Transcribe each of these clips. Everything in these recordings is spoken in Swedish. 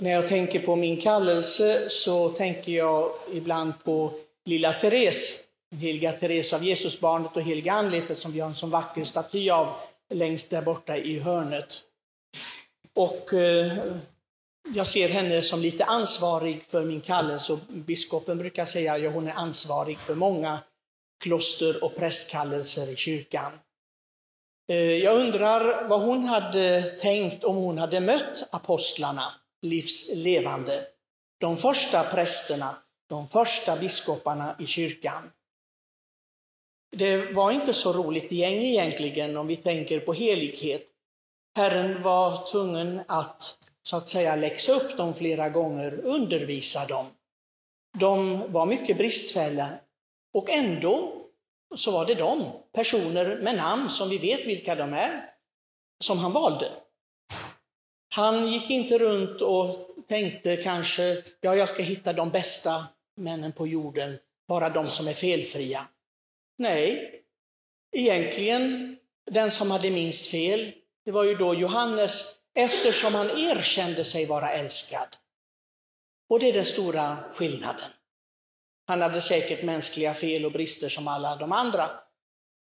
När jag tänker på min kallelse så tänker jag ibland på lilla Therese, heliga Therese av Jesusbarnet och heliga anletet som vi har en så vacker staty av längst där borta i hörnet. Och eh, jag ser henne som lite ansvarig för min kallelse och biskopen brukar säga att ja, hon är ansvarig för många kloster och prästkallelser i kyrkan. Eh, jag undrar vad hon hade tänkt om hon hade mött apostlarna livslevande. De första prästerna, de första biskoparna i kyrkan. Det var inte så roligt gäng egentligen om vi tänker på helighet. Herren var tvungen att så att säga läxa upp dem flera gånger, undervisa dem. De var mycket bristfälliga och ändå så var det de, personer med namn som vi vet vilka de är, som han valde. Han gick inte runt och tänkte kanske, ja, jag ska hitta de bästa männen på jorden, bara de som är felfria. Nej, egentligen den som hade minst fel, det var ju då Johannes, eftersom han erkände sig vara älskad. Och det är den stora skillnaden. Han hade säkert mänskliga fel och brister som alla de andra,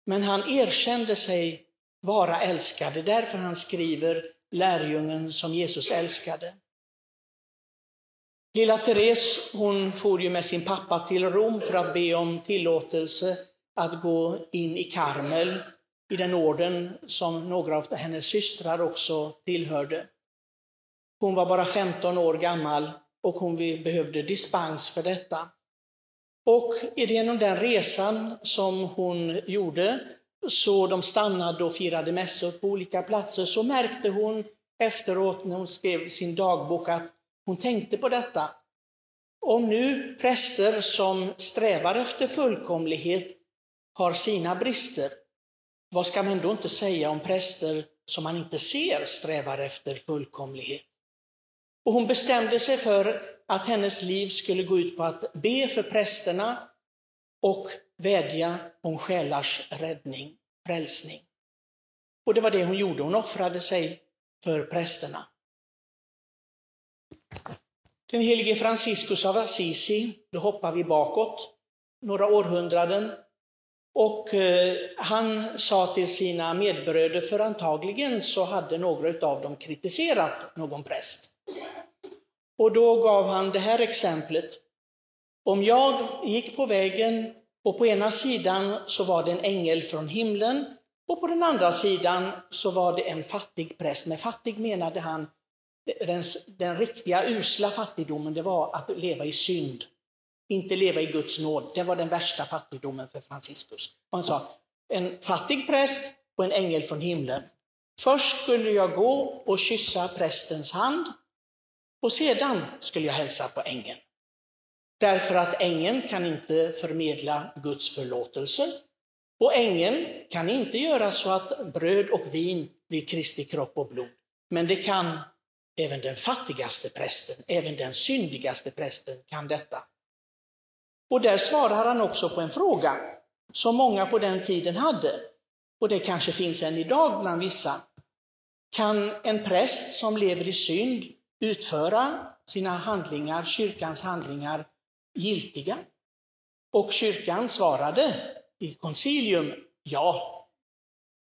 men han erkände sig vara älskad. Det är därför han skriver lärjungen som Jesus älskade. Lilla Therese, hon for ju med sin pappa till Rom för att be om tillåtelse att gå in i Karmel, i den orden som några av hennes systrar också tillhörde. Hon var bara 15 år gammal och hon behövde dispens för detta. Och genom den resan som hon gjorde så de stannade och firade mässor på olika platser, så märkte hon efteråt när hon skrev sin dagbok att hon tänkte på detta. Om nu präster som strävar efter fullkomlighet har sina brister, vad ska man då inte säga om präster som man inte ser strävar efter fullkomlighet? Och hon bestämde sig för att hennes liv skulle gå ut på att be för prästerna och vädja om själars räddning, frälsning. Och det var det hon gjorde, hon offrade sig för prästerna. Den helige Franciscus av Assisi, då hoppar vi bakåt några århundraden, och eh, han sa till sina medbröder, för antagligen så hade några av dem kritiserat någon präst. Och då gav han det här exemplet. Om jag gick på vägen och på ena sidan så var det en ängel från himlen och på den andra sidan så var det en fattig präst. Med fattig menade han den, den riktiga usla fattigdomen, det var att leva i synd. Inte leva i Guds nåd. Det var den värsta fattigdomen för Franciscus. Han sa, en fattig präst och en ängel från himlen. Först skulle jag gå och kyssa prästens hand och sedan skulle jag hälsa på ängeln. Därför att ängeln kan inte förmedla Guds förlåtelse. Och ängeln kan inte göra så att bröd och vin blir Kristi kropp och blod. Men det kan även den fattigaste prästen, även den syndigaste prästen kan detta. Och där svarar han också på en fråga som många på den tiden hade. Och det kanske finns än idag bland vissa. Kan en präst som lever i synd utföra sina handlingar, kyrkans handlingar, giltiga? Och kyrkan svarade i koncilium, ja.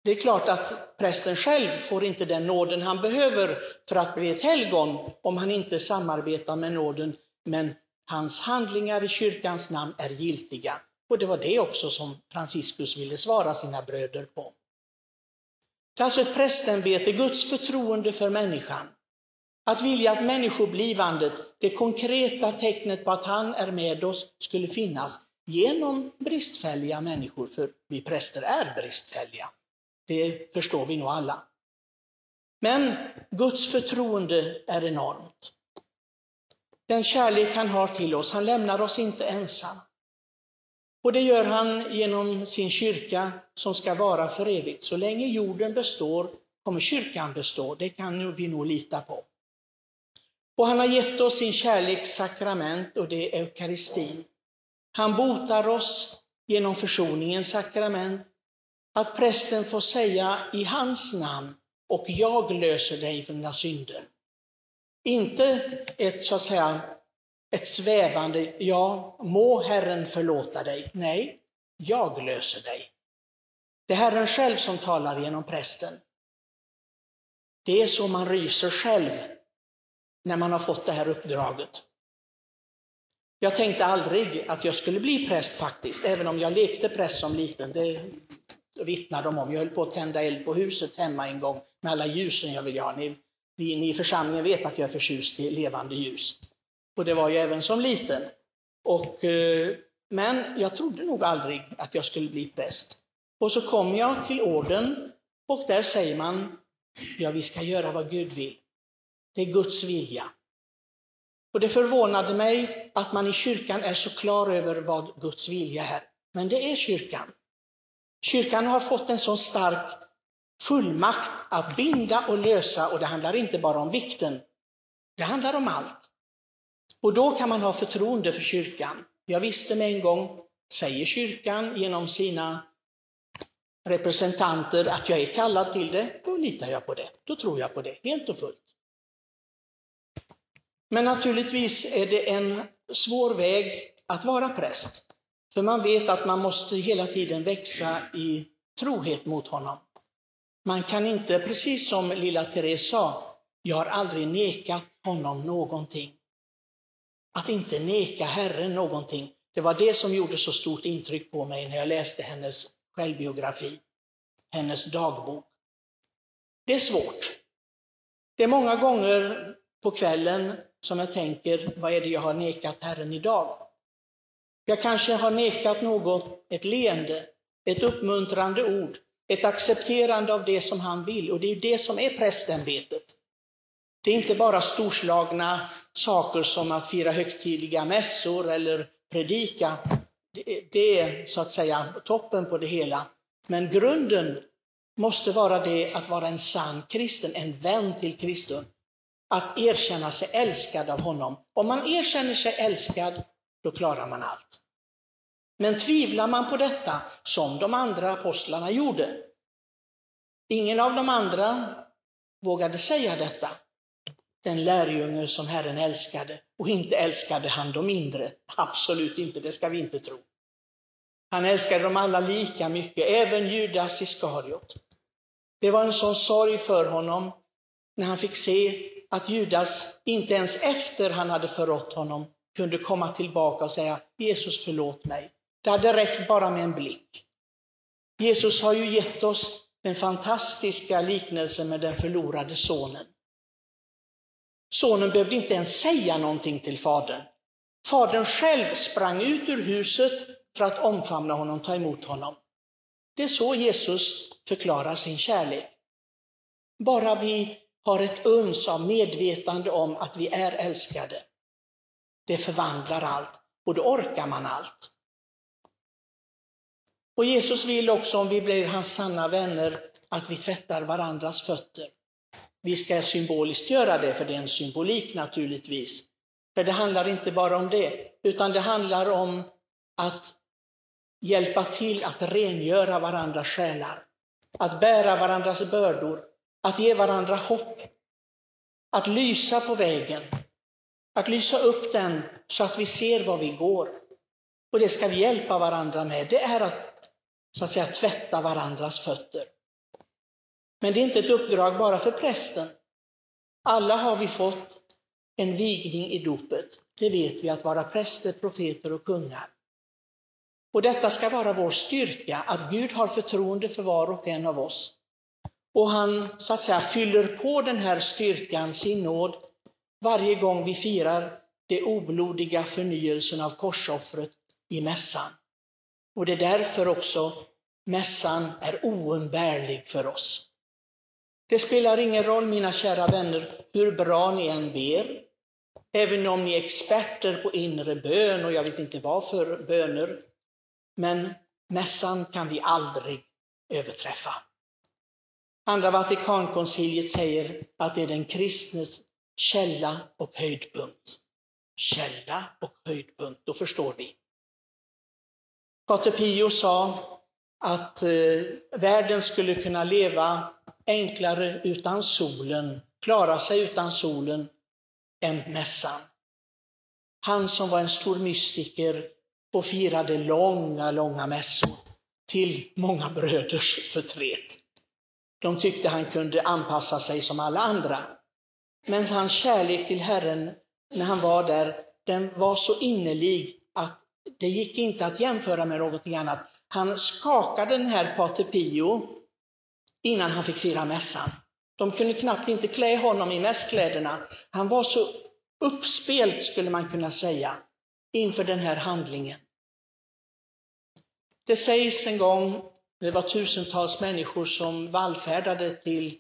Det är klart att prästen själv får inte den nåden han behöver för att bli ett helgon om han inte samarbetar med nåden, men hans handlingar i kyrkans namn är giltiga. Och det var det också som Franciscus ville svara sina bröder på. Det är alltså ett prästämbete, Guds förtroende för människan. Att vilja att människoblivandet, det konkreta tecknet på att han är med oss, skulle finnas genom bristfälliga människor, för vi präster är bristfälliga. Det förstår vi nog alla. Men Guds förtroende är enormt. Den kärlek han har till oss, han lämnar oss inte ensam. Och det gör han genom sin kyrka som ska vara för evigt. Så länge jorden består kommer kyrkan bestå, det kan vi nog lita på. Och han har gett oss sin kärleks sakrament och det är eukaristin. Han botar oss genom försoningens sakrament, att prästen får säga i hans namn och jag löser dig från dina synder. Inte ett så att säga ett svävande, ja, må Herren förlåta dig. Nej, jag löser dig. Det är Herren själv som talar genom prästen. Det är så man ryser själv när man har fått det här uppdraget. Jag tänkte aldrig att jag skulle bli präst faktiskt, även om jag lekte präst som liten. Det vittnar de om. Jag höll på att tända eld på huset hemma en gång med alla ljusen jag ville ha. Ni, ni i församlingen vet att jag är förtjust i levande ljus. Och det var jag även som liten. Och, eh, men jag trodde nog aldrig att jag skulle bli präst. Och så kom jag till orden och där säger man, ja vi ska göra vad Gud vill. Det är Guds vilja. Och det förvånade mig att man i kyrkan är så klar över vad Guds vilja är. Men det är kyrkan. Kyrkan har fått en så stark fullmakt att binda och lösa och det handlar inte bara om vikten. Det handlar om allt. Och då kan man ha förtroende för kyrkan. Jag visste med en gång, säger kyrkan genom sina representanter att jag är kallad till det, då litar jag på det. Då tror jag på det, helt och fullt. Men naturligtvis är det en svår väg att vara präst. För man vet att man måste hela tiden växa i trohet mot honom. Man kan inte, precis som lilla Therese sa, jag har aldrig nekat honom någonting. Att inte neka Herren någonting, det var det som gjorde så stort intryck på mig när jag läste hennes självbiografi, hennes dagbok. Det är svårt. Det är många gånger på kvällen som jag tänker, vad är det jag har nekat Herren idag? Jag kanske har nekat något, ett leende, ett uppmuntrande ord, ett accepterande av det som han vill. Och det är det som är prästämbetet. Det är inte bara storslagna saker som att fira högtidliga mässor eller predika. Det är så att säga toppen på det hela. Men grunden måste vara det att vara en sann kristen, en vän till Kristus. Att erkänna sig älskad av honom. Om man erkänner sig älskad, då klarar man allt. Men tvivlar man på detta, som de andra apostlarna gjorde, ingen av de andra vågade säga detta, den lärjunge som Herren älskade, och inte älskade han de mindre. Absolut inte, det ska vi inte tro. Han älskade dem alla lika mycket, även Judas Iskariot. Det var en sån sorg för honom när han fick se att Judas inte ens efter han hade förrått honom kunde komma tillbaka och säga Jesus förlåt mig. Det hade räckt bara med en blick. Jesus har ju gett oss den fantastiska liknelsen med den förlorade sonen. Sonen behövde inte ens säga någonting till fadern. Fadern själv sprang ut ur huset för att omfamna honom, ta emot honom. Det är så Jesus förklarar sin kärlek. Bara vi har ett uns av medvetande om att vi är älskade. Det förvandlar allt och då orkar man allt. Och Jesus vill också, om vi blir hans sanna vänner, att vi tvättar varandras fötter. Vi ska symboliskt göra det, för det är en symbolik naturligtvis. För det handlar inte bara om det, utan det handlar om att hjälpa till att rengöra varandras själar, att bära varandras bördor, att ge varandra hopp, att lysa på vägen, att lysa upp den så att vi ser var vi går. Och det ska vi hjälpa varandra med. Det är att, så att säga, tvätta varandras fötter. Men det är inte ett uppdrag bara för prästen. Alla har vi fått en vigning i dopet. Det vet vi, att vara präster, profeter och kungar. Och detta ska vara vår styrka, att Gud har förtroende för var och en av oss. Och han så att säga fyller på den här styrkan, sin nåd, varje gång vi firar det oblodiga förnyelsen av korsoffret i mässan. Och det är därför också mässan är oumbärlig för oss. Det spelar ingen roll, mina kära vänner, hur bra ni än ber, även om ni är experter på inre bön och jag vet inte vad för böner, men mässan kan vi aldrig överträffa. Andra Vatikankonciliet säger att det är den kristnes källa och höjdpunkt. Källa och höjdpunkt, då förstår vi. Pater Pio sa att eh, världen skulle kunna leva enklare utan solen, klara sig utan solen, än mässan. Han som var en stor mystiker och firade långa, långa mässor till många bröders förtret. De tyckte han kunde anpassa sig som alla andra. Men hans kärlek till Herren när han var där, den var så innerlig att det gick inte att jämföra med någonting annat. Han skakade den här Pater Pio innan han fick fira mässan. De kunde knappt inte klä honom i mässkläderna. Han var så uppspelt, skulle man kunna säga, inför den här handlingen. Det sägs en gång, det var tusentals människor som vallfärdade till,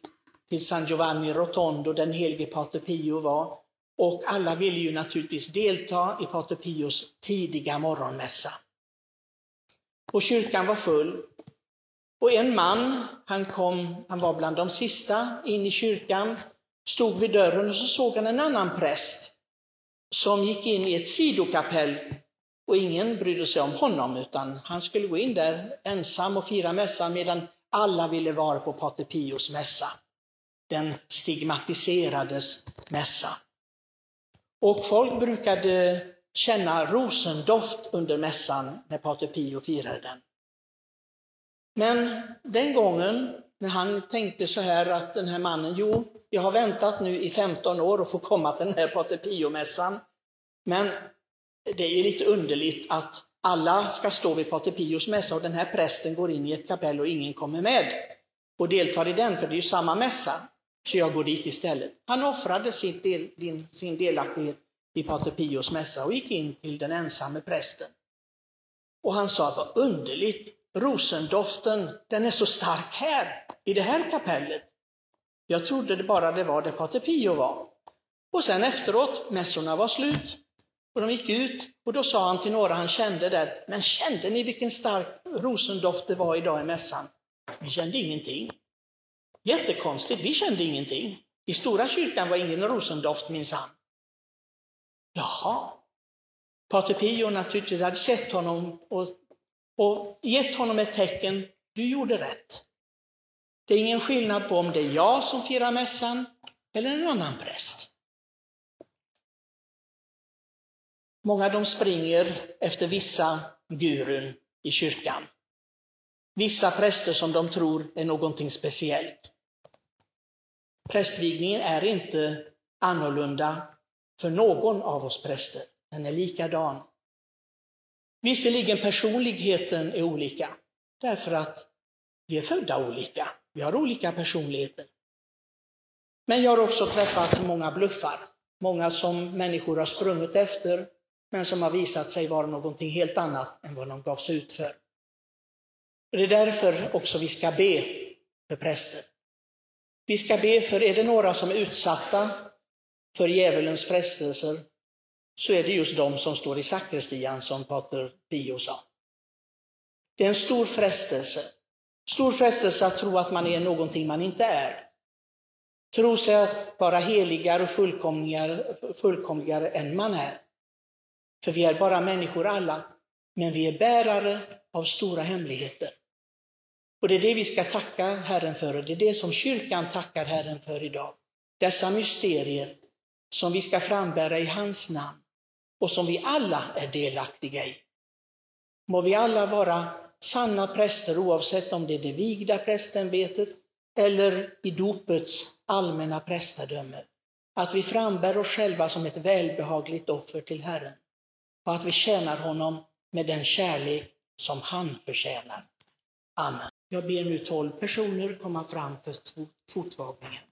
till San Giovanni Rotondo, den helige Pater Pio var, och alla ville ju naturligtvis delta i Pater Pios tidiga morgonmässa. Och kyrkan var full. Och en man, han, kom, han var bland de sista in i kyrkan, stod vid dörren och så såg han en annan präst som gick in i ett sidokapell och ingen brydde sig om honom utan han skulle gå in där ensam och fira mässan medan alla ville vara på Pater Pios mässa. Den stigmatiserades mässa. Och folk brukade känna rosendoft under mässan när Pater Pio firade den. Men den gången när han tänkte så här att den här mannen, jo, jag har väntat nu i 15 år och få komma till den här Pater Pio-mässan. Men det är ju lite underligt att alla ska stå vid Pater Pios mässa och den här prästen går in i ett kapell och ingen kommer med och deltar i den, för det är ju samma mässa. Så jag går dit istället. Han offrade sin, del, sin delaktighet i Pater Pios mässa och gick in till den ensamme prästen. Och han sa, vad underligt, rosendoften, den är så stark här, i det här kapellet. Jag trodde det bara det var där Pater Pio var. Och sen efteråt, mässorna var slut, och de gick ut, och då sa han till några han kände där, men kände ni vilken stark rosendoft det var idag i mässan? Vi kände ingenting. Jättekonstigt, vi kände ingenting. I stora kyrkan var ingen rosendoft minsann. Jaha. Pater Pio naturligtvis hade sett honom och, och gett honom ett tecken. Du gjorde rätt. Det är ingen skillnad på om det är jag som firar mässan eller en annan präst. Många de springer efter vissa gurun i kyrkan. Vissa präster som de tror är någonting speciellt. Prästvigningen är inte annorlunda för någon av oss präster. Den är likadan. Visserligen personligheten är olika, därför att vi är födda olika. Vi har olika personligheter. Men jag har också träffat många bluffar. Många som människor har sprungit efter, men som har visat sig vara någonting helt annat än vad de gavs ut för. Det är därför också vi ska be för präster. Vi ska be för, är det några som är utsatta för djävulens frestelser, så är det just de som står i sakristian, som Pater Pio sa. Det är en stor frestelse. Stor frestelse att tro att man är någonting man inte är. Tro sig att vara heligare och fullkomligare, fullkomligare än man är. För vi är bara människor alla, men vi är bärare av stora hemligheter. Och det är det vi ska tacka Herren för och det är det som kyrkan tackar Herren för idag. Dessa mysterier som vi ska frambära i hans namn och som vi alla är delaktiga i. Må vi alla vara sanna präster oavsett om det är det vigda prästämbetet eller i dopets allmänna prästadöme. Att vi frambär oss själva som ett välbehagligt offer till Herren och att vi tjänar honom med den kärlek som han förtjänar. Amen. Jag ber nu tolv personer komma fram för fotvagningen.